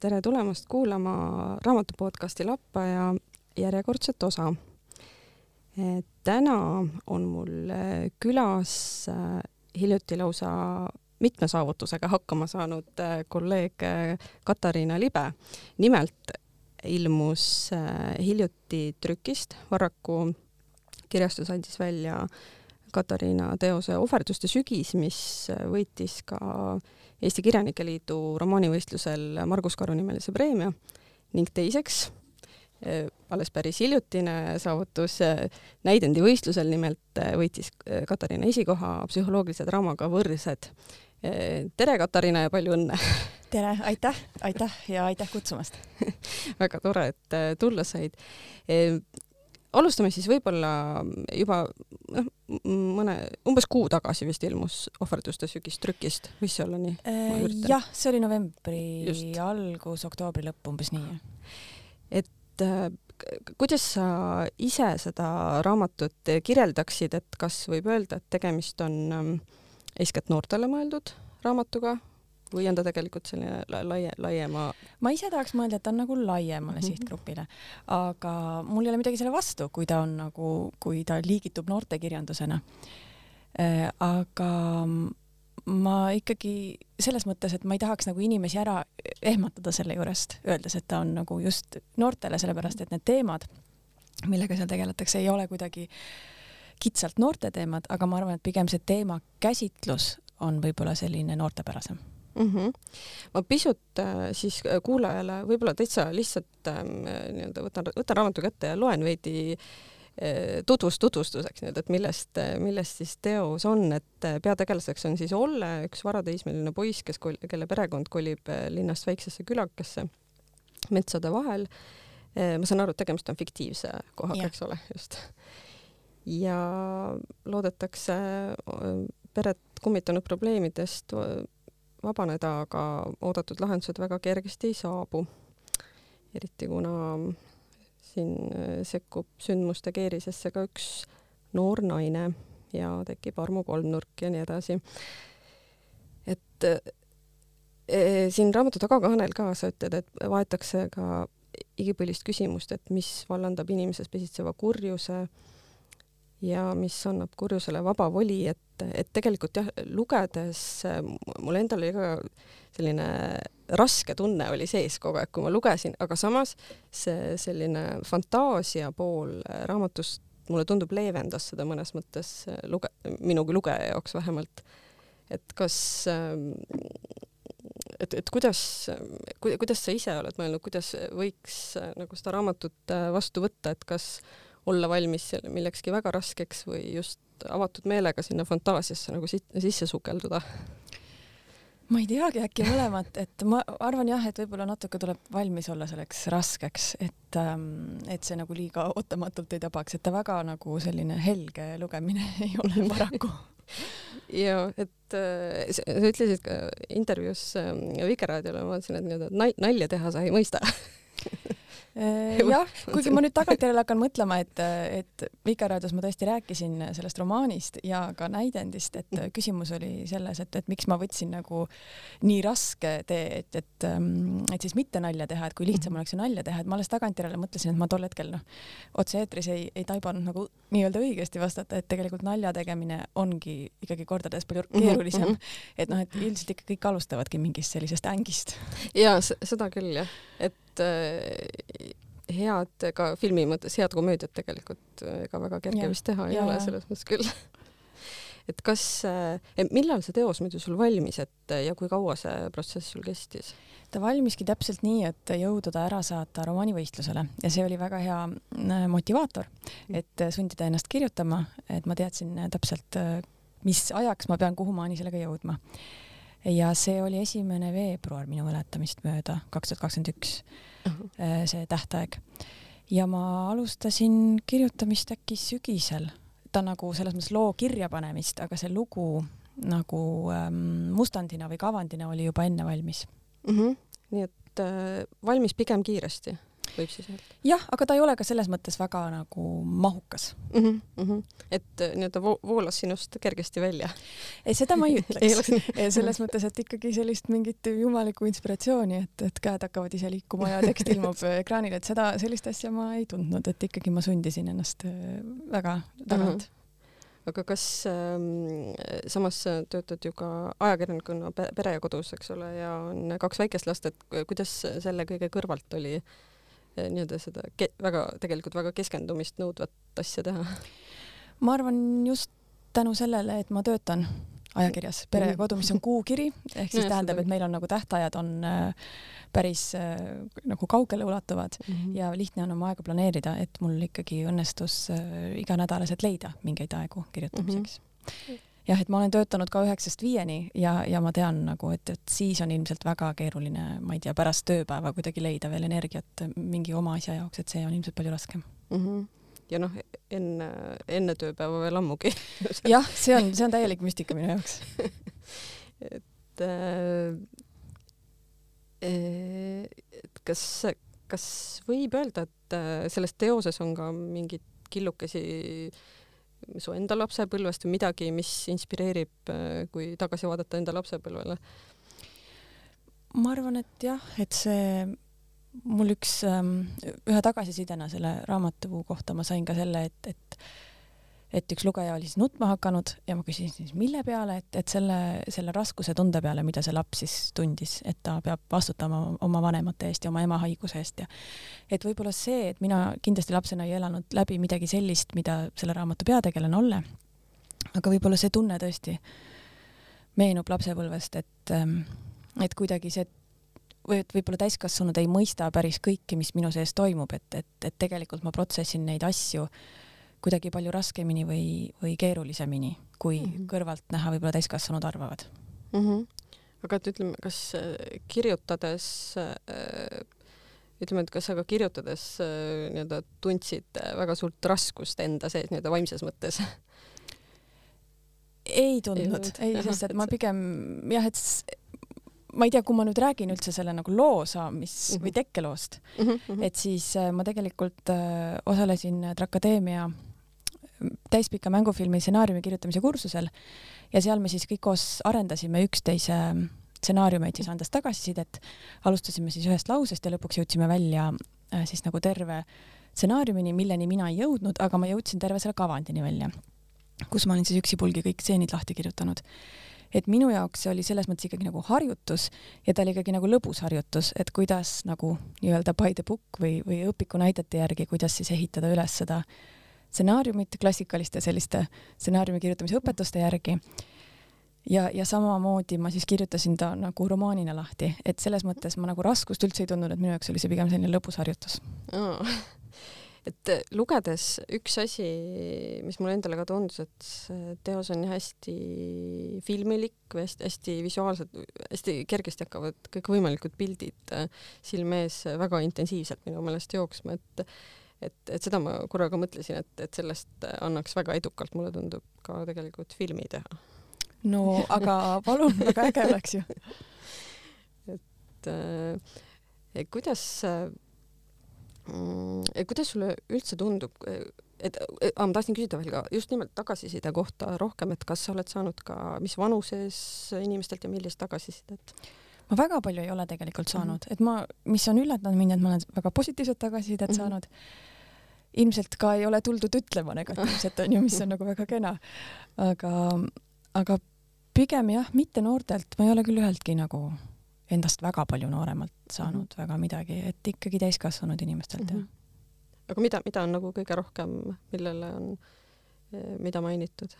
tere tulemast kuulama raamatu podcasti Lappaja järjekordset osa. täna on mul äh, külas äh, hiljuti lausa mitme saavutusega hakkama saanud äh, kolleeg Katariina Libe. nimelt ilmus hiljuti trükist, Varraku kirjastus andis välja Katariina teose Ohverduste sügis, mis võitis ka Eesti Kirjanike Liidu romaanivõistlusel Margus Karu nimelise preemia. Ning teiseks eh, alles päris hiljutine saavutus eh, näidendivõistlusel, nimelt eh, võitis Katariina esikoha psühholoogilise draamaga Võrsed. tere, Katariina, ja palju õnne! tere, aitäh, aitäh! Ja aitäh kutsumast! Väga tore, et tulla said alustame siis võib-olla juba noh, mõne, umbes kuu tagasi vist ilmus ohverduste sügistrükist, võis see olla nii? Jah, see oli novembri Just. algus, oktoobri lõpp, umbes nii. et äh, kuidas sa ise seda raamatut kirjeldaksid, et kas võib öelda, et tegemist on ähm, eeskätt noortele mõeldud raamatuga või on ta tegelikult selline laie, laiema? ma ise tahaks mõelda, et ta on nagu laiemale mm -hmm. sihtgrupile, aga mul ei ole midagi selle vastu, kui ta on nagu, kui ta liigitub noortekirjandusena äh,. aga ma ikkagi selles mõttes, et ma ei tahaks nagu inimesi ära ehmatada selle juurest, öeldes, et ta on nagu just noortele, sellepärast et need teemad, millega seal tegeletakse, ei ole kuidagi kitsalt noorte teemad, aga ma arvan, et pigem see teema käsitlus on võib-olla selline noortepärasem mm. -hmm. ma pisut äh, siis äh, kuulajale võib-olla täitsa lihtsalt äh, nii-öelda võtan, võtan raamatu kätte ja loen veidi äh, tutvust tutvustuseks nii-öelda, et millest, millest siis teos on, et peategelaseks on siis Olle, üks varateismeline poiss, kes, kelle perekond kolib linnast väiksesse külakesse metsade vahel. ma saan aru, et tegemist on fiktiivse kohaga, eks ole, just. ja loodetakse peret kummitanud probleemidest vabaneda, aga oodatud lahendused väga kergesti ei saabu. eriti kuna siin äh, sekkub sündmuste keerisesse ka üks noor naine ja tekib armukolmnurk ja nii edasi. et e, siin raamatu tagakaanel ka sa ütled, et vaetakse ka igipõlist küsimust, et mis vallandab inimeses pesitseva kurjuse ja mis annab kurjusele vaba voli, et, et tegelikult jah, lugedes mul endal oli ka selline raske tunne oli sees kogu aeg, kui ma lugesin, aga samas see selline fantaasia pool raamatust mulle tundub, leevendas seda mõnes mõttes luge-, minu kui lugeja jaoks vähemalt. et kas et, et kuidas, kuidas sa ise oled mõelnud, kuidas võiks nagu seda raamatut vastu võtta, et kas äh, olla valmis millekski väga raskeks või just avatud meelega sinna fantaasiasse nagu sisse sukelduda? ma ei teagi, äkki mõlemat, et ma arvan jah, et võib-olla natuke tuleb valmis olla selleks raskeks, et ähm, et see nagu liiga ootamatult ei tabaks, et ta väga nagu selline helge lugemine ei ole paraku ja et äh, sa ütlesid ka intervjuus äh, Vikerraadiole, ma vaatasin, et nii-öelda nalja teha sa ei mõista jah, kuigi ma nüüd tagantjärele hakkan mõtlema, et, et Vikerraadios ma tõesti rääkisin sellest romaanist ja ka näidendist, et küsimus oli selles, et, et miks ma võtsin nagu nii raske tee, et, et, ähm, et siis mitte nalja teha, et kui lihtsam mhm. oleks ju nalja teha, et ma alles tagantjärele mõtlesin, et ma tol hetkel noh, otse-eetris ei, ei taibanud nagu nii-öelda õigesti vastata, et tegelikult nalja tegemine ongi ikkagi kordades palju mhm, keerulisem. -hmm. et noh, et üldiselt ikka kõik alustavadki mingist sellisest ängist. ja seda küll jah, et et äh, head ka filmi mõttes head komöödiat tegelikult äh, ega väga kerge ja, vist teha ei ja, ole selles mõttes küll. Et kas, äh, millal see teos muidu sul valmis, et ja kui kaua see protsess sul kestis? ta valmiski täpselt nii, et jõuda ta ära saata romaanivõistlusele. Ja see oli väga hea motivaator, et sundida ennast kirjutama, et ma teadsin täpselt, mis ajaks ma pean kuhumaani sellega jõudma ja see oli esimene veebruar minu mäletamist mööda, kaks tuhat kakskümmend üks, äh, see tähtaeg. ja ma alustasin kirjutamist äkki sügisel, ta nagu selles mõttes loo kirjapanemist, aga see lugu nagu ähm, mustandina või kavandina oli juba enne valmis mm. -hmm. nii et äh, valmis pigem kiiresti võib siis öelda. jah, aga ta ei ole ka selles mõttes väga nagu mahukas mm. -hmm, mm -hmm. et äh, nii-öelda vo voolas sinust kergesti välja? ei, seda ma ei ütleks selles mõttes, et ikkagi sellist mingit jumalikku inspiratsiooni, et, et käed hakkavad ise liikuma ja tekst ilmub ekraanile, et seda, sellist asja ma ei tundnud, et ikkagi ma sundisin ennast äh, väga tagant mm. -hmm aga kas ähm, samas töötad ju ka ajakirjanikuna Pere ja Kodus, eks ole, ja on kaks väikest last, et kuidas selle kõige kõrvalt oli eh, nii-öelda seda väga, tegelikult väga keskendumist nõudvat asja teha? ma arvan just tänu sellele, et ma töötan ajakirjas Pere ja Kodu, mis on kuukiri, ehk siis tähendab, et meil on nagu tähtajad on äh, päris äh, nagu kaugele ulatuvad mm -hmm. ja lihtne on oma aega planeerida, et mul ikkagi õnnestus äh, iganädalaselt leida mingeid aegu kirjutamiseks mm. -hmm. Jah, et ma olen töötanud ka üheksast viieni ja, ja ma tean nagu, et, et siis on ilmselt väga keeruline, ma ei tea, pärast tööpäeva kuidagi leida veel energiat mingi oma asja jaoks, et see on ilmselt palju raskem. Mm. -hmm ja noh, enne, enne tööpäeva veel ammugi. Jah, see on, see on täielik müstika minu jaoks. Et äh, et kas, kas võib öelda, et äh, selles teoses on ka mingeid killukesi su enda lapsepõlvest või midagi, mis inspireerib, äh, kui tagasi vaadata enda lapsepõlvele? ma arvan, et jah, et see mul üks ähm, ühe tagasisidena selle raamatu kohta ma sain ka selle, et, et et üks lugeja oli siis nutma hakanud ja ma küsisin siis mille peale, et, et selle, selle raskuse tunde peale, mida see laps siis tundis, et ta peab vastutama oma vanemate eest ja oma ema haiguse eest ja et võib-olla see, et mina kindlasti lapsena ei elanud läbi midagi sellist, mida selle raamatu peategelane Olle, aga võib-olla see tunne tõesti meenub lapsepõlvest, et, ähm, et kuidagi see või et võib-olla täiskasvanud ei mõista päris kõike, mis minu sees toimub, et, et, et tegelikult ma protsessin neid asju kuidagi palju raskemini või, või keerulisemini, kui mm -hmm. kõrvalt näha võib-olla täiskasvanud arvavad mm. -hmm. aga et ütleme, kas äh, kirjutades äh, ütleme, et kas sa ka kirjutades äh, nii-öelda tundsid väga suurt raskust enda sees nii-öelda vaimses mõttes? ei tundnud, ei, sest et ma pigem jah, et ma ei tea, kui ma nüüd räägin üldse selle nagu loosa, mis mm -hmm. või tekkeloost mm, -hmm. et siis ma tegelikult äh, osalesin Trakadeemia täispika mängufilmi stsenaariumi kirjutamise kursusel ja seal me siis kõik koos arendasime üksteise stsenaariumeid siis andes tagasisidet. alustasime siis ühest lausest ja lõpuks jõudsime välja äh, siis nagu terve stsenaariumini, milleni mina ei jõudnud, aga ma jõudsin terve selle kavandini välja, kus ma olin siis üksipulgi kõik stseenid lahti kirjutanud et minu jaoks see oli selles mõttes ikkagi nagu harjutus ja ta oli ikkagi nagu lõbus harjutus, et kuidas nagu nii-öelda by the book või, või õpiku näidete järgi, kuidas siis ehitada üles seda stsenaariumit klassikaliste selliste stsenaariumi kirjutamise õpetuste järgi. ja, ja samamoodi ma siis kirjutasin ta nagu romaanina lahti, et selles mõttes ma nagu raskust üldse ei tundnud, et minu jaoks oli see pigem selline lõbus harjutus oh et lugedes üks asi, mis mulle endale ka tundus, et teos on hästi filmilik või hästi-hästi visuaalselt, hästi kergesti hakkavad kõikvõimalikud pildid silme ees väga intensiivselt minu meelest jooksma, et et, et seda ma korra ka mõtlesin, et, et sellest annaks väga edukalt, mulle tundub, ka tegelikult filmi teha. no aga palun, väga äge oleks ju. et äh, kuidas äh, kuidas sulle üldse tundub, et ah, ma tahtsin küsida veel ka just nimelt tagasiside kohta rohkem, et kas sa oled saanud ka, mis vanuses inimestelt ja millist tagasisidet? Ma väga palju ei ole tegelikult saanud mm, -hmm. et ma, mis on üllatanud mind, et ma olen väga positiivset tagasisidet mm -hmm. saanud ilmselt ka ei ole tuldud ütlema negatiivset onju, mis on nagu väga kena. aga, aga pigem jah, mitte noortelt, ma ei ole küll üheltki nagu endast väga palju nooremalt saanud mm -hmm. väga midagi, et ikkagi täiskasvanud inimestelt mm -hmm. jah. Mhm. aga mida, mida on nagu kõige rohkem, millele on, eh, mida mainitud?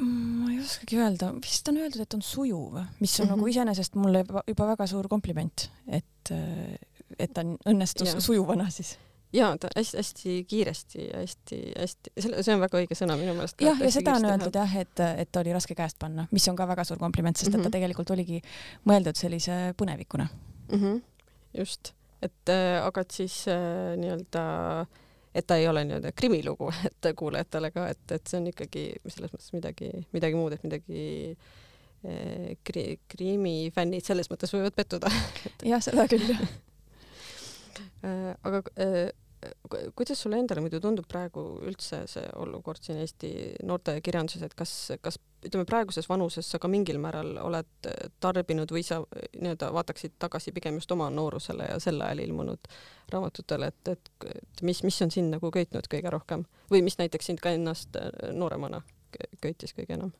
Ma ei oskagi öelda, vist on öeldud, et on sujuv, mis on mm -hmm. nagu iseenesest mulle juba, juba väga suur kompliment, et eh, et ta õnnestus ja. sujuvana siis ja ta hästi-hästi kiiresti ja hästi-hästi, see on väga õige sõna minu meelest. jah, ja seda on öeldud jah, et, et oli raske käest panna, mis on ka väga suur kompliment, sest mm -hmm. et ta mhm. tegelikult oligi mõeldud sellise põnevikuna mm. -hmm. just, et äh, aga et siis äh, nii-öelda, et ta ei ole nii-öelda krimilugu, et kuulajatele ka, et, et see on ikkagi selles mõttes midagi, midagi muud, et midagi äh, kri-, kriimifännid selles mõttes võivad pettuda. Jah, seda küll Äh, aga äh, kuidas sulle endale muidu tundub praegu üldse see olukord siin Eesti noortekirjanduses, et kas, kas ütleme, praeguses vanuses sa ka mingil määral oled tarbinud või sa nii-öelda vaataksid tagasi pigem just oma noorusele ja sel ajal ilmunud raamatutele, et, et, et mis, mis on sind nagu köitnud kõige rohkem või mis näiteks sind ka ennast nooremana köitis kõige enam?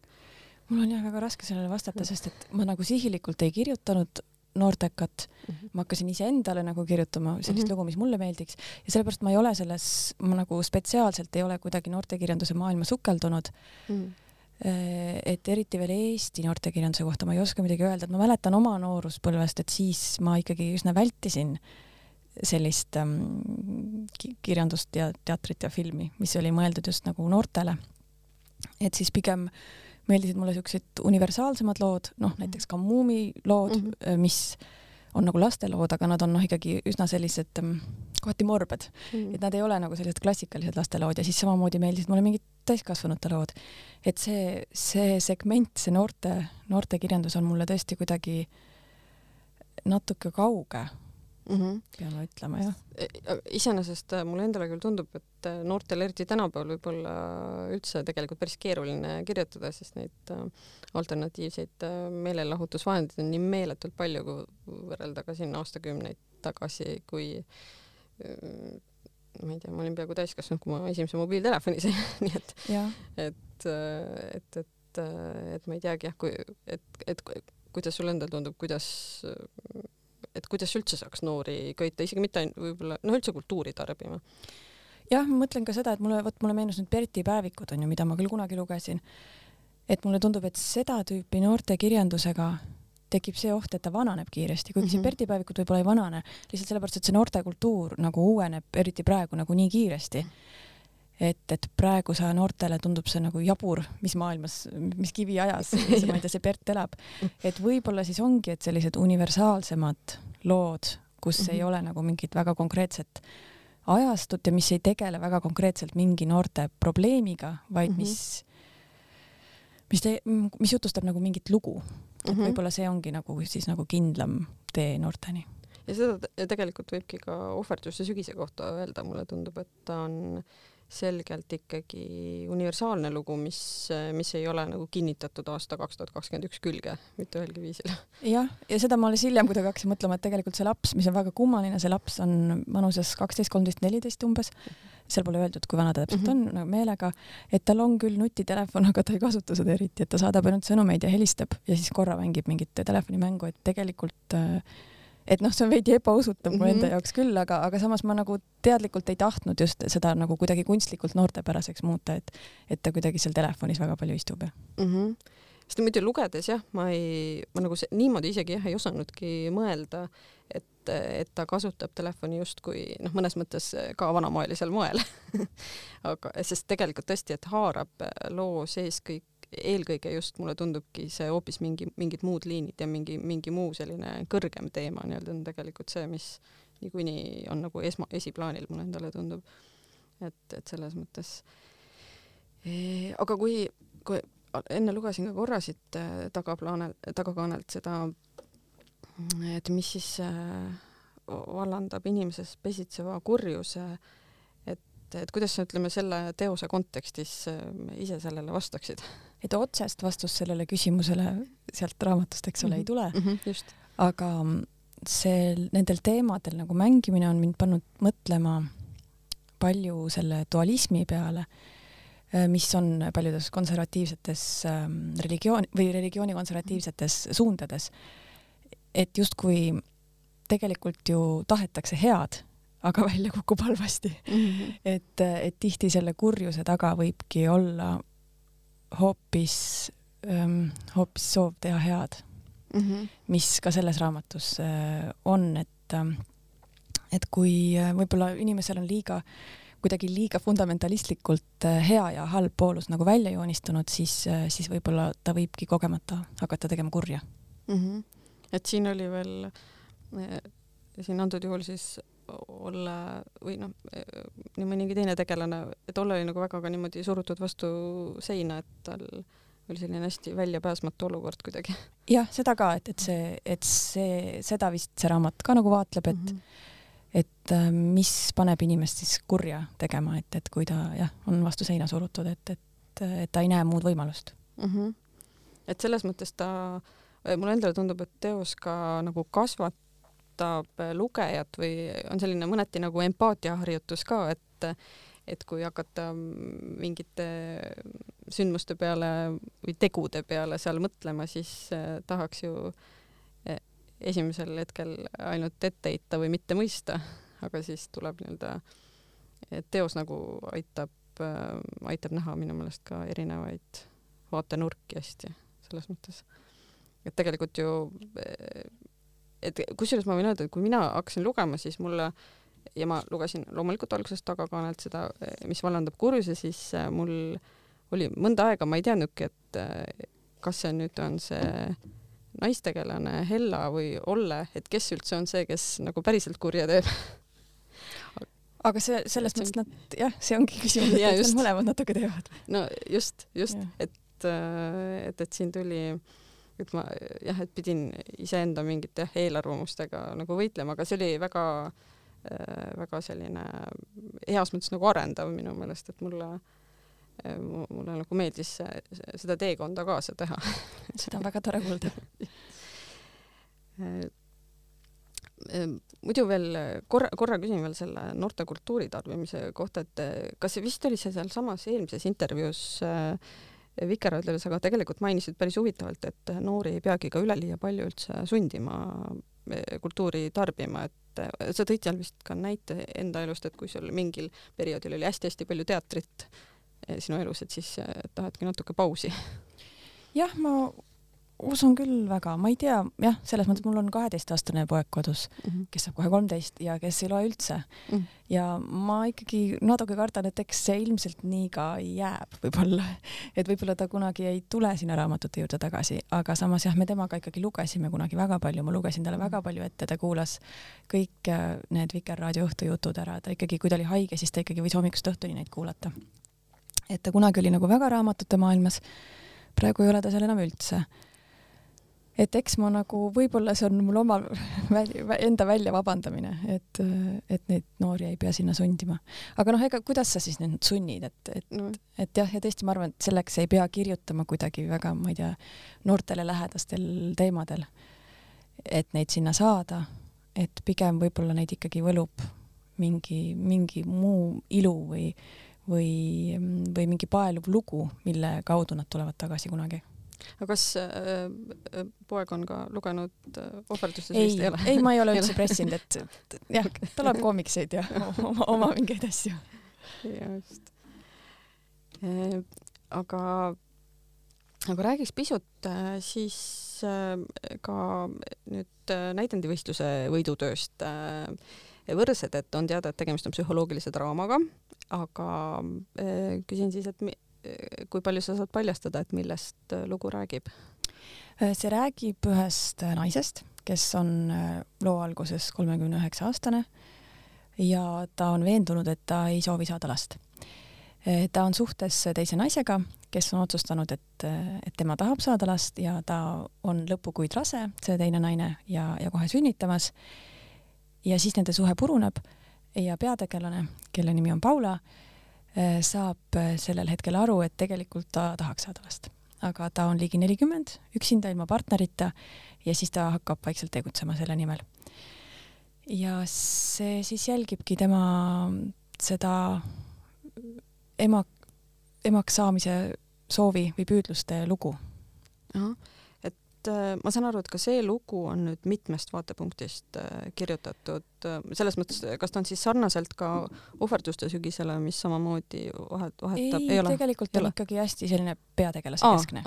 mul on jah väga raske sellele vastata, sest et ma nagu sihilikult ei kirjutanud noortekat mm. -hmm. ma hakkasin iseendale nagu kirjutama sellist mm -hmm. lugu, mis mulle meeldiks ja sellepärast ma ei ole selles, ma nagu spetsiaalselt ei ole kuidagi noortekirjanduse maailma sukeldunud mm. -hmm et eriti veel Eesti noortekirjanduse kohta ma ei oska midagi öelda, et ma mäletan oma nooruspõlvest, et siis ma ikkagi üsna vältisin sellist ähm, kirjandust ja teatrit ja filmi, mis oli mõeldud just nagu noortele. et siis pigem äh, meeldisid mulle siuksed universaalsemad lood, noh näiteks ka Muumi lood mm, -hmm. mis on nagu lastelood, aga nad on noh, ikkagi üsna sellised ähm, kohati morbed mm, et nad ei ole nagu sellised klassikalised lastelaod ja siis samamoodi meeldisid mulle mingid täiskasvanute lood. et see, see segment, see noorte, noortekirjandus on mulle tõesti kuidagi natuke kauge mm, -hmm. peame ütlema, jah. E, iseenesest äh, mulle endale küll tundub, et äh, noortel, eriti tänapäeval, võib olla üldse tegelikult päris keeruline kirjutada, sest neid äh, alternatiivseid meelelahutusvahendeid on nii meeletult palju, kui võrrelda ka siin aastakümneid tagasi, kui ma ei tea, ma olin peaaegu täiskasvanud, kui ma esimese mobiiltelefoni sain nii et, et, et, et, et ma ei teagi jah, kui, et, et kuidas sulle endale tundub, kuidas et kuidas üldse saaks noori köita, isegi mitte ainult võib-olla, noh üldse kultuuri tarbima. jah, ma mõtlen ka seda, et mulle, vot mulle meenus nüüd Berti päevikud on ju, mida ma küll kunagi lugesin. et mulle tundub, et seda tüüpi noortekirjandusega tekib see oht, et ta vananeb kiiresti, kuigi mm -hmm. see Berti päevikud võib-olla ei vanane, lihtsalt sellepärast, et see noortekultuur nagu uueneb, eriti praegu nagu nii kiiresti et, et praegu sa noortele tundub see nagu jabur, mis maailmas, mis kiviajas, ma ei tea, see Bert elab. et võib-olla siis ongi, et sellised universaalsemad lood, kus mm -hmm. ei ole nagu mingit väga konkreetset ajastut ja mis ei tegele väga konkreetselt mingi noorte probleemiga, vaid mm -hmm. mis, mis te, mis jutustab nagu mingit lugu. et mm -hmm. võib-olla see ongi nagu siis nagu kindlam tee noorteni ja seda tegelikult võibki ka ohverduse sügise kohta öelda, mulle tundub, et ta on selgelt ikkagi universaalne lugu, mis, mis ei ole nagu kinnitatud aasta kaks tuhat kakskümmend üks külge mitte ühelgi viisil. jah, ja seda ma alles hiljem kuidagi hakkasin mõtlema, et tegelikult see laps, mis on väga kummaline, see laps on vanuses kaksteist, kolmteist, neliteist umbes, seal pole öeldud, kui vana ta täpselt mm -hmm. on, nagu meelega, et tal on küll nutitelefon, aga ta ei kasuta seda eriti, et ta saadab ainult sõnumeid ja helistab ja siis korra mängib mingit telefonimängu, et tegelikult äh, et noh, see on veidi ebausutav mu mm -hmm. enda jaoks küll, aga, aga samas ma nagu teadlikult ei tahtnud just seda nagu kuidagi kunstlikult noortepäraseks muuta, et, et ta kuidagi seal telefonis väga palju istub ja mm. -hmm sest muidu lugedes jah, ma ei, ma nagu see, niimoodi isegi jah ei osanudki mõelda, et, et ta kasutab telefoni justkui noh, mõnes mõttes ka vanamoelisel moel aga sest tegelikult tõesti, et haarab loo sees kõik eelkõige just mulle tundubki see hoopis mingi, mingid muud liinid ja mingi, mingi muu selline kõrgem teema nii-öelda on tegelikult see, mis niikuinii on nagu esma, esiplaanil, mulle endale tundub. et, et selles mõttes e,. aga kui, kui enne lugesin ka korra siit äh, tagaplaanel, tagakaanelt seda, et mis siis äh, vallandab inimeses pesitseva kurjuse et, et kuidas sa, ütleme, selle teose kontekstis äh, ise sellele vastaksid? et otsest vastust sellele küsimusele sealt raamatust, eks ole mm, -hmm. ei tule mm. -hmm, aga see, nendel teemadel nagu mängimine on mind pannud mõtlema palju selle dualismi peale, äh, mis on paljudes konservatiivsetes ähm, religioon või religiooni konservatiivsetes suundades. et justkui tegelikult ju tahetakse head, aga välja kukub halvasti mm. -hmm. et, et tihti selle kurjuse taga võibki olla hoopis, ähm, hoopis soov teha head mm, -hmm. mis ka selles raamatus äh, on, et, ähm, et kui äh, võib-olla inimesel on liiga, kuidagi liiga fundamentalistlikult äh, hea ja halb poolus nagu välja joonistunud, siis, siis võib-olla ta võibki kogemata hakata tegema kurja mm. -hmm. et siin oli veel, siin antud juhul siis Olle või noh, nii mõnigi teine tegelane, et Olle oli nagu väga ka niimoodi surutud vastu seina, et tal oli selline hästi väljapääsmatu olukord kuidagi. jah, seda ka, et, et see, et see, seda vist see raamat ka nagu vaatleb, et mm -hmm. et äh, mis paneb inimest siis kurja tegema, et, et kui ta jah, on vastu seina surutud, et, et, et ta ei näe muud võimalust mm. -hmm. et selles mõttes ta, mulle endale tundub, et teos ka nagu kasvatab lugejat või on selline mõneti nagu empaatiaharjutus ka, et et kui hakata mingite sündmuste peale või tegude peale seal mõtlema, siis äh, tahaks ju äh, esimesel hetkel ainult ette heita või mitte mõista, aga siis tuleb nii-öelda, teos nagu aitab, äh, aitab näha minu meelest ka erinevaid vaatenurki hästi, selles mõttes. et tegelikult ju, et kusjuures ma võin öelda, et kui mina hakkasin lugema, siis mulle äh, ja ma lugesin loomulikult algusest tagakaanelt seda, mis vallandab kurjuse, siis äh, mul oli mõnda aega, ma ei teadnudki, et äh, kas see nüüd on see naistegelane Hella või Olle, et kes üldse on see, kes nagu päriselt kurja teeb. Aga see, selles mõttes nad jah, see ongi küsimus, et nad mõlemad natuke teevad. no just, just, et, äh, et, et siin tuli, et ma jah, et pidin iseenda mingite eelarvamustega nagu võitlema, aga see oli väga äh, väga selline heas mõttes nagu arendav minu meelest, et mulle äh, mulle nagu meeldis seda teekonda kaasa teha. Seda on väga tore kuulda. Äh, muidu veel korra, korra küsin veel selle noorte kultuuri tarbimise kohta, et kas see vist oli see sealsamas eelmises intervjuus äh, Vikerraadioles, aga tegelikult mainisid päris huvitavalt, et noori ei peagi ka üleliia palju üldse sundima kultuuri tarbima, et et sa tõid seal vist ka näite enda elust, et kui sul mingil perioodil oli hästi-hästi palju teatrit eh, sinu elus, et siis eh, tahadki natuke pausi. jah, ma usun küll väga, ma ei tea, jah, selles mõttes mul on kaheteistaastane poeg kodus mm, -hmm. kes saab kohe kolmteist ja kes ei loe üldse mm. -hmm. ja ma ikkagi natuke kardan, et eks see ilmselt nii ka jääb võib-olla, et võib-olla ta kunagi ei tule sinna raamatute juurde tagasi, aga samas jah, me temaga ikkagi lugesime kunagi väga palju, ma lugesin talle väga palju ette, ta kuulas kõik äh, need Vikerraadio õhtujutud ära, ta ikkagi, kui ta oli haige, siis ta ikkagi võis hommikust õhtuni neid kuulata. et ta kunagi oli nagu väga raamatute maailmas, praegu ei ole ta seal enam üldse et eks ma nagu, võib-olla see on mul oma enda välja vabandamine, et, et neid noori ei pea sinna sundima. aga noh, ega kuidas sa siis nüüd sunnid, et, et no., et jah, ja tõesti, ma arvan, et selleks ei pea kirjutama kuidagi väga, ma ei tea, noortele lähedastel teemadel, et neid sinna saada, et pigem võib-olla neid ikkagi võlub mingi, mingi muu ilu või, või, või mingi paeluv lugu, mille kaudu nad tulevad tagasi kunagi aga kas äh, äh, poeg on ka lugenud äh, ohverdustes ei, vist ei ole? ei, ma ei ole üldse pressinud, et jah, ta loeb koomikseid ja oma, oma mingeid asju. just e,. aga, aga räägiks pisut äh, siis äh, ka nüüd äh, näidendivõistluse võidutööst äh, võrsed, et on teada, et tegemist on psühholoogilise draamaga, aga äh, küsin siis, et kui palju sa saad paljastada, et millest äh, lugu räägib? Äh, see räägib ühest äh, naisest, kes on loo alguses kolmekümne üheksa aastane ja ta on veendunud, et ta ei soovi saada last. ta on suhtes teise naisega, kes on otsustanud, et, et tema tahab saada last ja ta on lõpukuid rase, see teine naine, ja, ja kohe sünnitamas. ja siis nende suhe puruneb ja peategelane, kelle nimi on Paula, saab äh, sellel hetkel aru, et tegelikult ta tahaks saada last, aga ta on ligi nelikümmend, üksinda ilma partnerita ja siis ta hakkab vaikselt tegutsema selle nimel. ja see siis jälgibki tema seda ema, emaks saamise soovi või püüdluste lugu. Et äh, ma saan aru, et ka see lugu on nüüd mitmest vaatepunktist äh, kirjutatud, äh, selles mõttes, kas ta on siis sarnaselt ka ohverduste sügisele, mis samamoodi vahet, vahetab? ei, ei, tegelikult ei on ikkagi hästi selline peategelase keskne.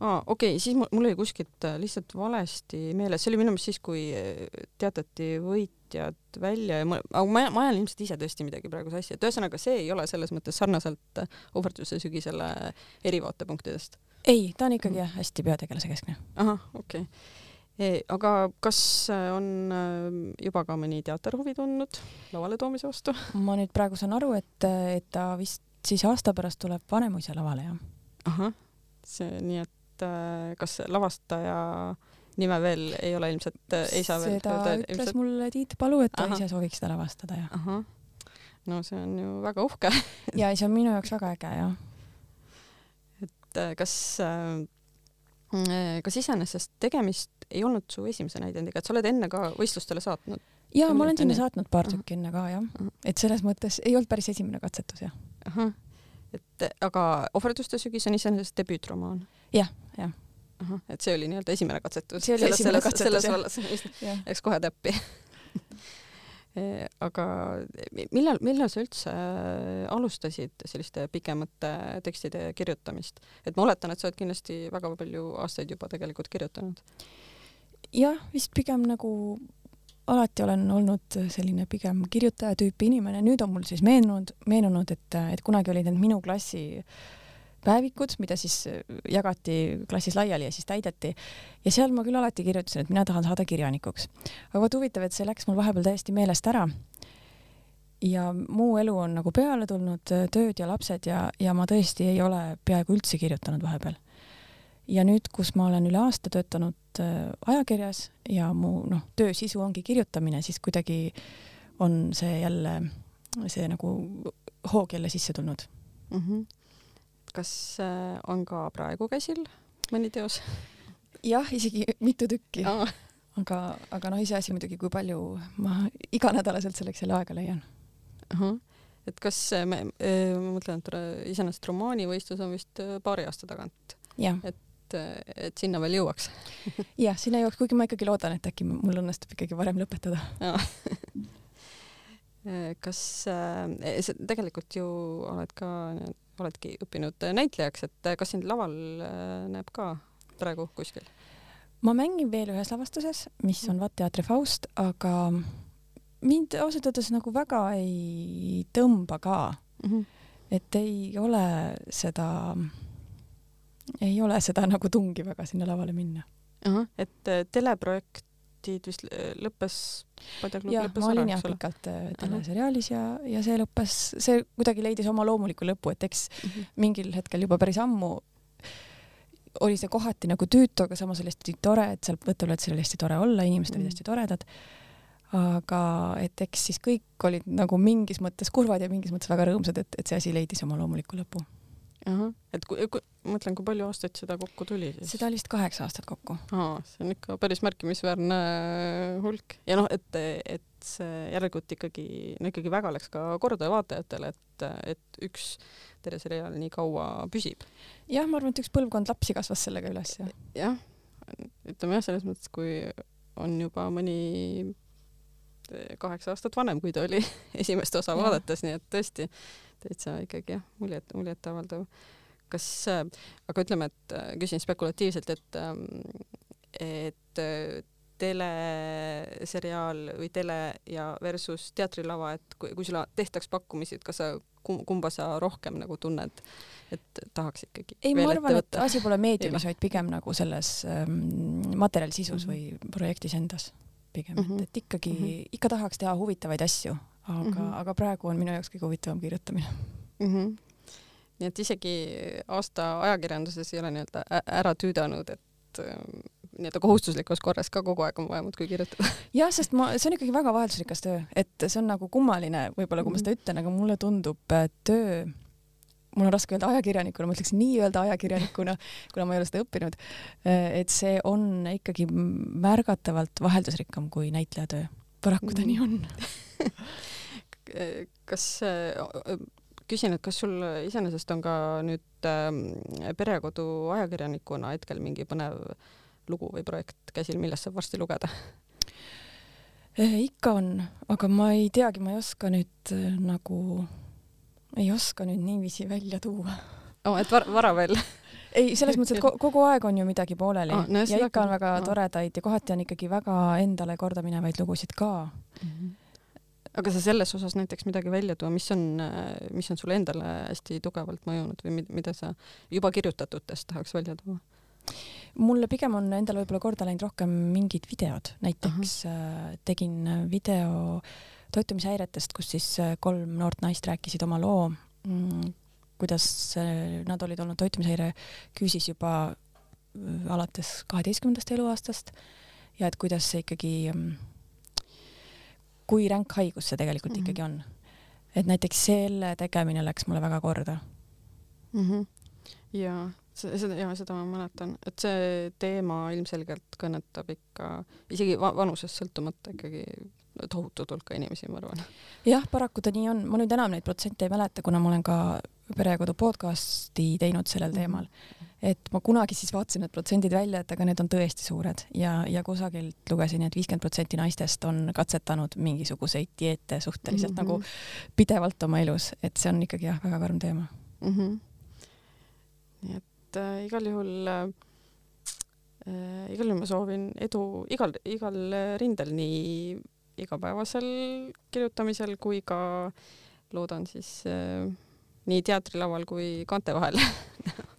aa, okei siis mul, mul oli kuskilt lihtsalt valesti meeles, see oli minu meelest siis, kui teatati võitjad välja ja ma, aga ma, ma ajan ilmselt ise tõesti midagi praegu sassi, et ühesõnaga see ei ole selles mõttes sarnaselt ohverduse sügisele eri vaatepunktidest ei, ta on ikkagi jah, hästi peategelase keskne. ahah, okei okay. E,. aga kas äh, on äh, juba ka mõni teater huvi tundnud lavale toomise vastu? ma nüüd praegu saan aru, et, et ta vist siis aasta pärast tuleb Vanemuise lavale, jah. ahah, see nii, et äh, kas lavastaja nime veel ei ole ilmselt, ei saa veel seda öelda, ütles ilmselt... mulle Tiit Palu, et ta Aha. ise sooviks seda lavastada ja. no see on ju väga uhke ja see on minu jaoks väga äge jah. Et äh, kas äh, kas iseenesest tegemist ei olnud su esimese näidendiga, et sa oled enne ka võistlustele saatnud? jaa, ma olen sinna saatnud paar tükki enne ka jah, et selles mõttes ei olnud päris esimene katsetus jah. et aga ohverduste sügis on iseenesest debüütromaan ja,? jah, jah. et see oli nii-öelda esimene katsetus. see oli selles, esimene katsetus selles vallas, läks kohe täppi aga millal, millal sa üldse äh, alustasid selliste pikemate tekstide kirjutamist? et ma oletan, et sa oled kindlasti väga palju aastaid juba tegelikult kirjutanud. jah, vist pigem nagu alati olen olnud selline pigem kirjutaja tüüpi inimene, nüüd on mul siis meenunud, meenunud, et, et kunagi olid need minu klassi päevikud, mida siis jagati klassis laiali ja siis täideti. ja seal ma küll alati kirjutasin, et mina tahan saada kirjanikuks. aga vot huvitav, et see läks mul vahepeal täiesti meelest ära. ja muu elu on nagu peale tulnud, tööd ja lapsed ja, ja ma tõesti ei ole peaaegu üldse kirjutanud vahepeal ja nüüd, kus ma olen üle aasta töötanud äh, ajakirjas ja mu noh, töö sisu ongi kirjutamine, siis kuidagi on see jälle, see nagu hoog jälle sisse tulnud mm. -hmm. Kas äh, on ka praegu käsil mõni teos? jah, isegi mitu tükki. Aga, aga noh, iseasi muidugi, kui palju ma iganädalaselt selleks jälle aega leian. Uh. -huh et kas me, ma mõtlen, et iseenesest romaanivõistlus on vist paari aasta tagant. et et, sinna veel jõuaks. Jah, sinna jõuaks, kuigi ma ikkagi loodan, et äkki mul õnnestub ikkagi varem lõpetada. Kas äh, tegelikult ju oled ka, oledki õppinud näitlejaks, et kas sind laval äh, näeb ka praegu kuskil? ma mängin veel ühes lavastuses, mis on VAT teatri Faust, aga mind ausalt öeldes nagu väga ei tõmba ka mm. -hmm. et ei ole seda ei ole seda nagu tungi väga sinna lavale minna. et äh, teleprojektid vist äh, lõppes, jah, ma olin jah pikalt äh, teleseriaalis ja, ja see lõppes, see kuidagi leidis oma loomuliku lõpu, et eks mm -hmm. mingil hetkel juba päris ammu oli see kohati nagu tüütu, aga samas oli hästi tore, et seal võtteplaatsil oli hästi tore olla, inimesed olid mm -hmm. hästi toredad. aga et eks siis kõik olid nagu mingis mõttes kurvad ja mingis mõttes väga rõõmsad, et, et see asi leidis oma loomuliku lõpu et kui, kui, mõtlen, kui palju aastaid seda kokku tuli siis? seda oli vist kaheksa aastat kokku. see on ikka päris märkimisväärne hulk ja noh, et, et see järelikult ikkagi, no ikkagi väga läks ka korda vaatajatele, et, et üks teleseriaal nii kaua püsib. jah, ma arvan, et üks põlvkond lapsi kasvas sellega üles ja. jah, ütleme jah, selles mõttes, kui on juba mõni kaheksa aastat vanem, kui ta oli esimest osa ja. vaadates, nii et tõesti täitsa ikkagi jah, muljet, muljetavaldav. kas äh,, aga ütleme, et äh, küsin spekulatiivselt, et ähm, et äh, teleseriaal või tele ja versus teatrilava, et kui, kui sulle tehtaks pakkumisi, et kas sa, kumba sa rohkem nagu tunned, et tahaks ikkagi ei, ma arvan, et asi pole meediumis, vaid pigem nagu selles ähm, materjali sisus mm -hmm. või projektis endas pigem mm, -hmm. et, mhm. et ikkagi mm, -hmm. ikka tahaks teha huvitavaid asju, aga mm, -hmm. aga praegu on minu jaoks kõige huvitavam kirjutamine mm. -hmm. nii et isegi aasta ajakirjanduses ei ole nii-öelda ära tüüdanud, et ähm, nii-öelda kohustuslikus korras ka kogu aeg on vaja muudkui kirjutada. jah, sest ma, see on ikkagi väga vaheldusrikas töö, et see on nagu kummaline, võib-olla kui ma mhm. seda ütlen, aga mulle tundub töö mul on raske öelda ajakirjanikuna, ma ütleks nii-öelda ajakirjanikuna, kuna ma ei ole seda õppinud, et see on ikkagi märgatavalt vaheldusrikkam kui näitlejatöö. paraku ta mm. nii on kas, küsin, et kas sul iseenesest on ka nüüd äh, perekodu ajakirjanikuna hetkel mingi põnev lugu või projekt käsil, millest saab varsti lugeda? ikka on, aga ma ei teagi, ma ei oska nüüd äh, nagu ei oska nüüd niiviisi välja tuua oh,. et var vara veel ei, selles mõttes, et kogu aeg on ju midagi pooleli oh, no, ja ikka on väga oh. toredaid ja kohati on ikkagi väga endale kordaminevaid lugusid ka mm. -hmm. Aga sa selles osas näiteks midagi välja tuua, mis on, mis on sulle endale hästi tugevalt mõjunud või mida sa juba kirjutatutest tahaks välja tuua? mulle pigem on endale võib-olla korda läinud rohkem mingid videod, näiteks uh -huh. tegin video äh, toitumishäiretest, kus siis äh, kolm noort naist rääkisid oma loo, mm, kuidas äh, nad olid olnud toitumishäire küüsis juba alates kaheteistkümnendast eluaastast ja et kuidas see ikkagi, mm, kui ränk haigus see tegelikult mm -hmm. ikkagi on. et näiteks selle tegemine läks mulle väga korda mm. -hmm. ja seda, ja seda ma mäletan, et see teema ilmselgelt kõnetab ikka isegi va vanusest sõltumata ikkagi tohutut hulka inimesi, ma arvan. jah, paraku ta nii on, ma nüüd enam neid protsente ei mäleta, kuna ma olen ka Perekodu podcasti teinud sellel teemal mm. -hmm et ma kunagi siis vaatasin need protsendid välja, et aga need on tõesti suured ja, ja kusagilt lugesin, et viiskümmend protsenti naistest on katsetanud mingisuguseid dieete suhteliselt mm -hmm. nagu pidevalt oma elus, et see on ikkagi jah, väga karm teema mm. -hmm. nii et äh, igal juhul äh, äh, igal juhul ma soovin edu igal, igal rindel, nii igapäevasel kirjutamisel kui ka loodan siis äh, nii teatrilaual kui kaante vahel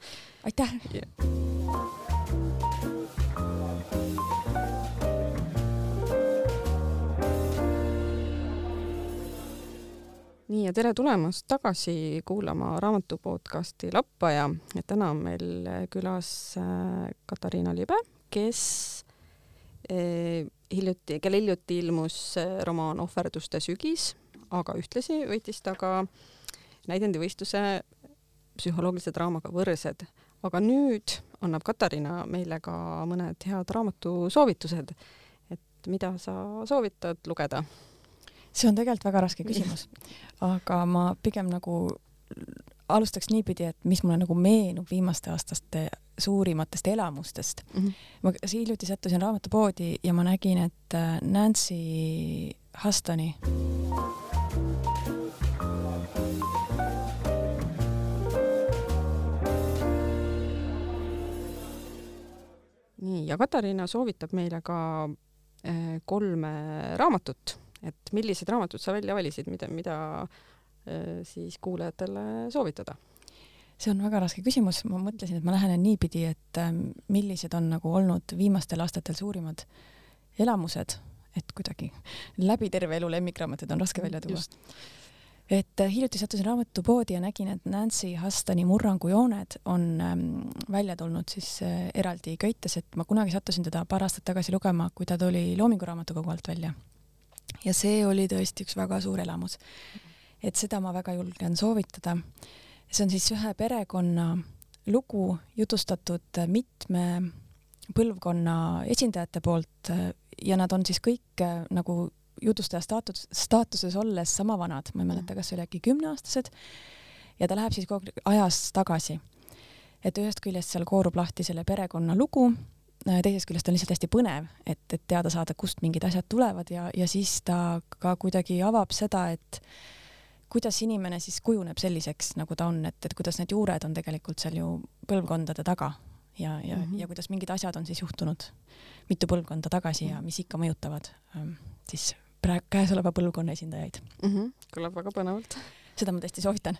aitäh yeah.! nii ja tere tulemast tagasi kuulama raamatu podcasti Lappaja. täna on meil külas äh, Katariina Libe, kes eh, hiljuti, kelle hiljuti ilmus äh, romaan Ohverduste sügis, aga ühtlasi võitis ta ka näidendivõistluse psühholoogilise draamaga Võrsed aga nüüd annab Katariina meile ka mõned head raamatusoovitused, et mida sa soovitad lugeda? see on tegelikult väga raske küsimus, aga ma pigem nagu alustaks niipidi, et mis mulle nagu meenub viimaste aastaste suurimatest elamustest mm. -hmm. ma hiljuti sattusin raamatupoodi ja ma nägin, et Nancy Hustoni nii, ja Katariina soovitab meile ka äh, kolme raamatut, et millised raamatud sa välja valisid, mida, mida äh, siis kuulajatele soovitada? see on väga raske küsimus, ma mõtlesin, et ma lähenen niipidi, et äh, millised on nagu olnud viimastel aastatel suurimad elamused, et kuidagi läbi terve elu lemmikraamatuid on raske välja tuua et äh, hiljuti sattusin raamatupoodi ja nägin, et Nancy Hustoni Murrangujooned on ähm, välja tulnud siis äh, eraldi köites, et ma kunagi sattusin teda paar aastat tagasi lugema, kui ta tuli Loomingu Raamatukogu alt välja. ja see oli tõesti üks väga suur elamus. et seda ma väga julgen soovitada. see on siis ühe perekonna lugu jutustatud mitme põlvkonna esindajate poolt äh, ja nad on siis kõik äh, nagu jutustaja staatus, staatuses olles sama vanad, ma ei mäleta, kas oli äkki kümneaastased, ja ta läheb siis kogu aeg ajas tagasi. et ühest küljest seal koorub lahti selle perekonna lugu, äh, teisest küljest on lihtsalt hästi põnev, et, et teada saada, kust mingid asjad tulevad ja, ja siis ta ka kuidagi avab seda, et kuidas inimene siis kujuneb selliseks, nagu ta on, et, et kuidas need juured on tegelikult seal ju põlvkondade taga ja, ja mm, -hmm. ja kuidas mingid asjad on siis juhtunud mitu põlvkonda tagasi ja mis ikka mõjutavad ähm, siis praegu käesoleva põlvkonna esindajaid mm. -hmm. kõlab väga põnevalt. seda ma tõesti soovitan.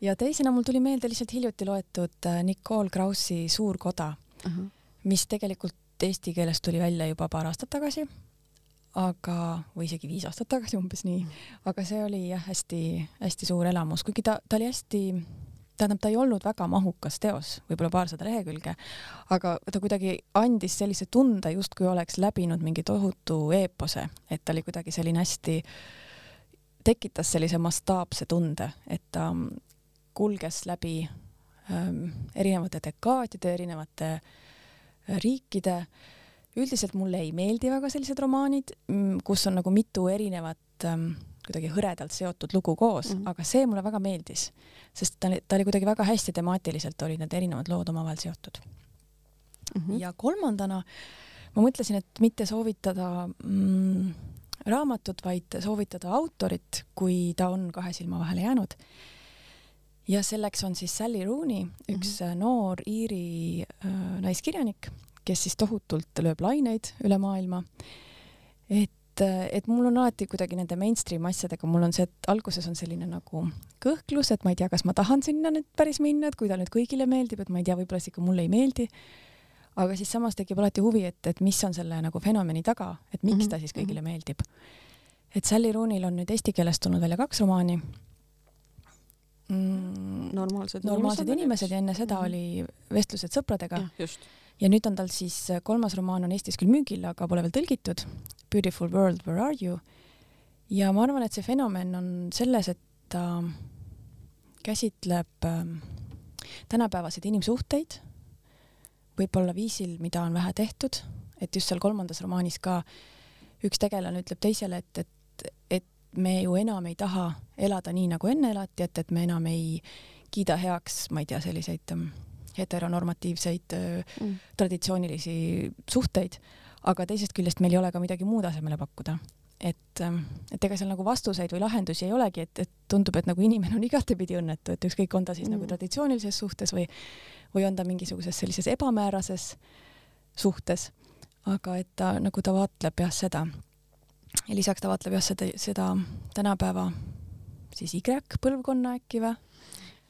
ja teisena mul tuli meelde lihtsalt hiljuti loetud äh, Nicole Krausi Suur koda uh, -huh. mis tegelikult eesti keeles tuli välja juba paar aastat tagasi, aga, või isegi viis aastat tagasi umbes nii, aga see oli jah, hästi-hästi suur elamus, kuigi ta, ta oli hästi tähendab, ta ei olnud väga mahukas teos, võib-olla paarsada lehekülge, aga ta kuidagi andis sellise tunde, justkui oleks läbinud mingi tohutu eepose, et ta oli kuidagi selline hästi, tekitas sellise mastaapse tunde, et ta kulges läbi ähm, erinevate dekaadide, erinevate äh, riikide. üldiselt mulle ei meeldi väga sellised romaanid, mm, kus on nagu mitu erinevat ähm, kuidagi hõredalt seotud lugu koos mm, -hmm. aga see mulle väga meeldis, sest ta oli, ta oli kuidagi väga hästi temaatiliselt olid need erinevad lood omavahel seotud mm. -hmm. ja kolmandana ma mõtlesin, et mitte soovitada mm, raamatut, vaid soovitada autorit, kui ta on kahe silma vahele jäänud. ja selleks on siis Sally Rooney, üks mm -hmm. noor Iiri äh, naiskirjanik, kes siis tohutult lööb laineid üle maailma. et et, et mul on alati kuidagi nende mainstream asjadega, mul on see, et alguses on selline nagu kõhklus, et ma ei tea, kas ma tahan sinna nüüd päris minna, et kui ta nüüd kõigile meeldib, et ma ei tea, võib-olla see ikka mulle ei meeldi. aga siis samas tekib alati huvi, et, et mis on selle nagu fenomeni taga, et miks mm -hmm. ta siis kõigile mhm. meeldib. et Sally Rooney'l on nüüd eesti keeles tulnud välja kaks romaani mm,. normaalsed, normaalsed inimesed ja enne seda mm -hmm. oli Vestlused sõpradega. just ja nüüd on tal siis kolmas romaan on Eestis küll müügil, aga pole veel tõlgitud. Beautiful world, where are you? ja ma arvan, et see fenomen on selles, et ta käsitleb ähm, tänapäevaseid inimsuhteid võib-olla viisil, mida on vähe tehtud, et just seal kolmandas romaanis ka üks tegelane ütleb teisele, et, et, et me ju enam ei taha elada nii, nagu enne elati, et, et me enam ei kiida heaks, ma ei tea, selliseid ähm, heteronormatiivseid mm. traditsioonilisi suhteid, aga teisest küljest meil ei ole ka midagi muud asemele pakkuda. et, ähm, et ega seal nagu vastuseid või lahendusi ei olegi, et, et tundub, et nagu inimene on igatepidi õnnetu, et ükskõik, on ta siis nagu mm. nagu traditsioonilises suhtes või, või on ta mingisuguses sellises ebamäärases suhtes, aga et ta nagu ta vaatleb jah seda ja lisaks ta vaatleb jah seda, seda tänapäeva siis Y-põlvkonna äkki või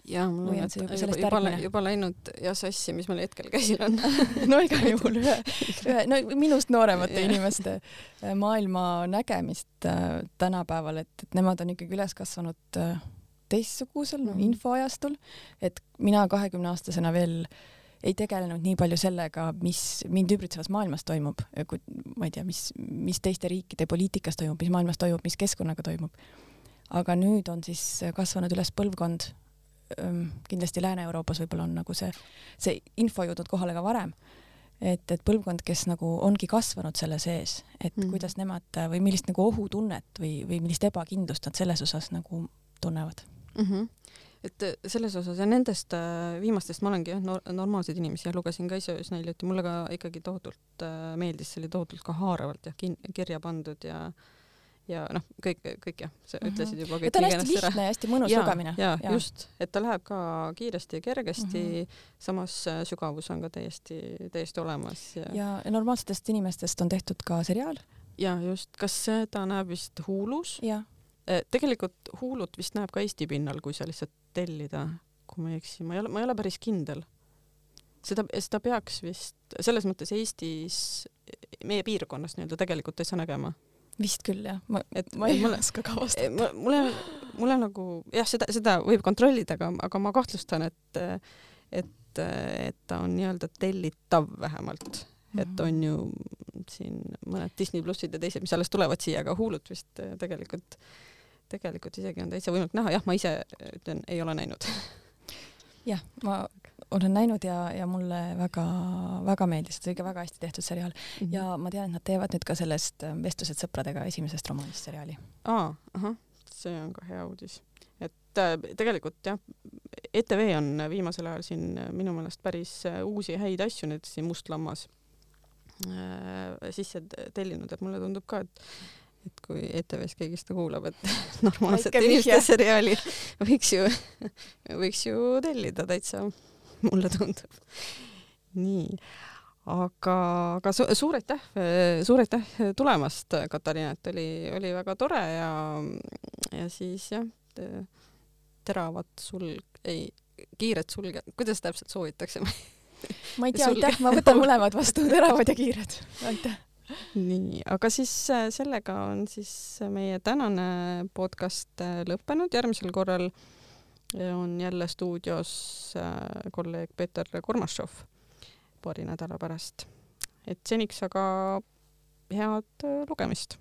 jaa, mul on see juba, juba, juba, juba läinud jah sassi, mis meil hetkel käsil on. No igal juhul. Ühe, ühe, no minust nooremate inimeste äh, maailma nägemist äh, tänapäeval, et, et nemad on ikkagi üles kasvanud äh, teistsugusel mm -hmm. infoajastul, et mina kahekümneaastasena veel ei tegelenud nii palju sellega, mis mind ümbritsevas maailmas toimub, ma ei tea, mis, mis teiste riikide poliitikas toimub, mis maailmas toimub, mis keskkonnaga toimub. aga nüüd on siis kasvanud üles põlvkond, kindlasti Lääne-Euroopas võib-olla on nagu see, see info jõudnud kohale ka varem, et, et põlvkond, kes nagu ongi kasvanud selle sees, et mm. kuidas nemad või millist nagu ohutunnet või, või millist ebakindlust nad selles osas nagu tunnevad mm. -hmm et selles osas ja nendest äh, viimastest ma olengi jah no, normaalseid inimesi ja lugesin ka ise üsna hiljuti, mulle ka ikkagi tohutult äh, meeldis, see oli tohutult ka haaravalt jah kirja pandud ja äh, ja noh, kõik, kõik jah, sa mhm. ütlesid juba kõik. ta on hästi lihtne ja hästi mõnus lugemine. ja, ja just, et ta läheb ka kiiresti ja kergesti mm, -hmm. samas äh, sügavus on ka täiesti, täiesti olemas. ja, ja, ja normaalsetest inimestest on tehtud ka seriaal. ja just, kas seda näeb vist Hulus? Äh, tegelikult Hulut vist näeb ka Eesti pinnal, kui sa lihtsalt tellida, kui ma ei eksi, ma ei ole, ma ei ole päris kindel seda, seda peaks vist selles mõttes Eestis, meie piirkonnas nii-öelda tegelikult ei saa nägema vist küll jah, ma, et ma ei mulle, oska ka vastata. mulle, mulle nagu jah, seda, seda võib kontrollida, aga, aga ma kahtlustan, et, et, et ta on nii-öelda tellitav vähemalt mm, -hmm. et on ju siin mõned Disney plussid ja teised, mis alles tulevad siia, aga Hulut vist tegelikult, tegelikult isegi on täitsa võimalik näha, jah, ma ise ütlen, ei ole näinud jah, ma olen näinud ja, ja mulle väga-väga meeldis, see oli ikka väga hästi tehtud seriaal mm -hmm. ja ma tean, et nad teevad nüüd ka sellest äh, Vestlused sõpradega esimesest romaanist seriaali. aa, ahah, see on ka hea uudis. et äh, tegelikult jah, ETV on viimasel ajal siin äh, minu meelest päris äh, uusi häid asju nüüd siin Must lammas äh, sisse tellinud, et mulle tundub ka, et et kui ETV-s keegi seda kuulab, et normaalsete inimeste seriaali võiks ju, võiks ju tellida täitsa mulle tundub. nii, aga, aga su suur aitäh, suur aitäh tulemast, Katariina, et oli, oli väga tore ja, ja siis jah, teravat sulg, ei, kiiret sulge, kuidas täpselt soovitakse? Ma ei tea, aitäh, ma võtan mõlemad vastu, teravad ja kiired, aitäh. Nii, aga siis äh, sellega on siis meie tänane podcast äh, lõppenud, järgmisel korral on jälle stuudios äh, kolleeg Peeter Kormašov paari nädala pärast. et seniks aga head äh, lugemist.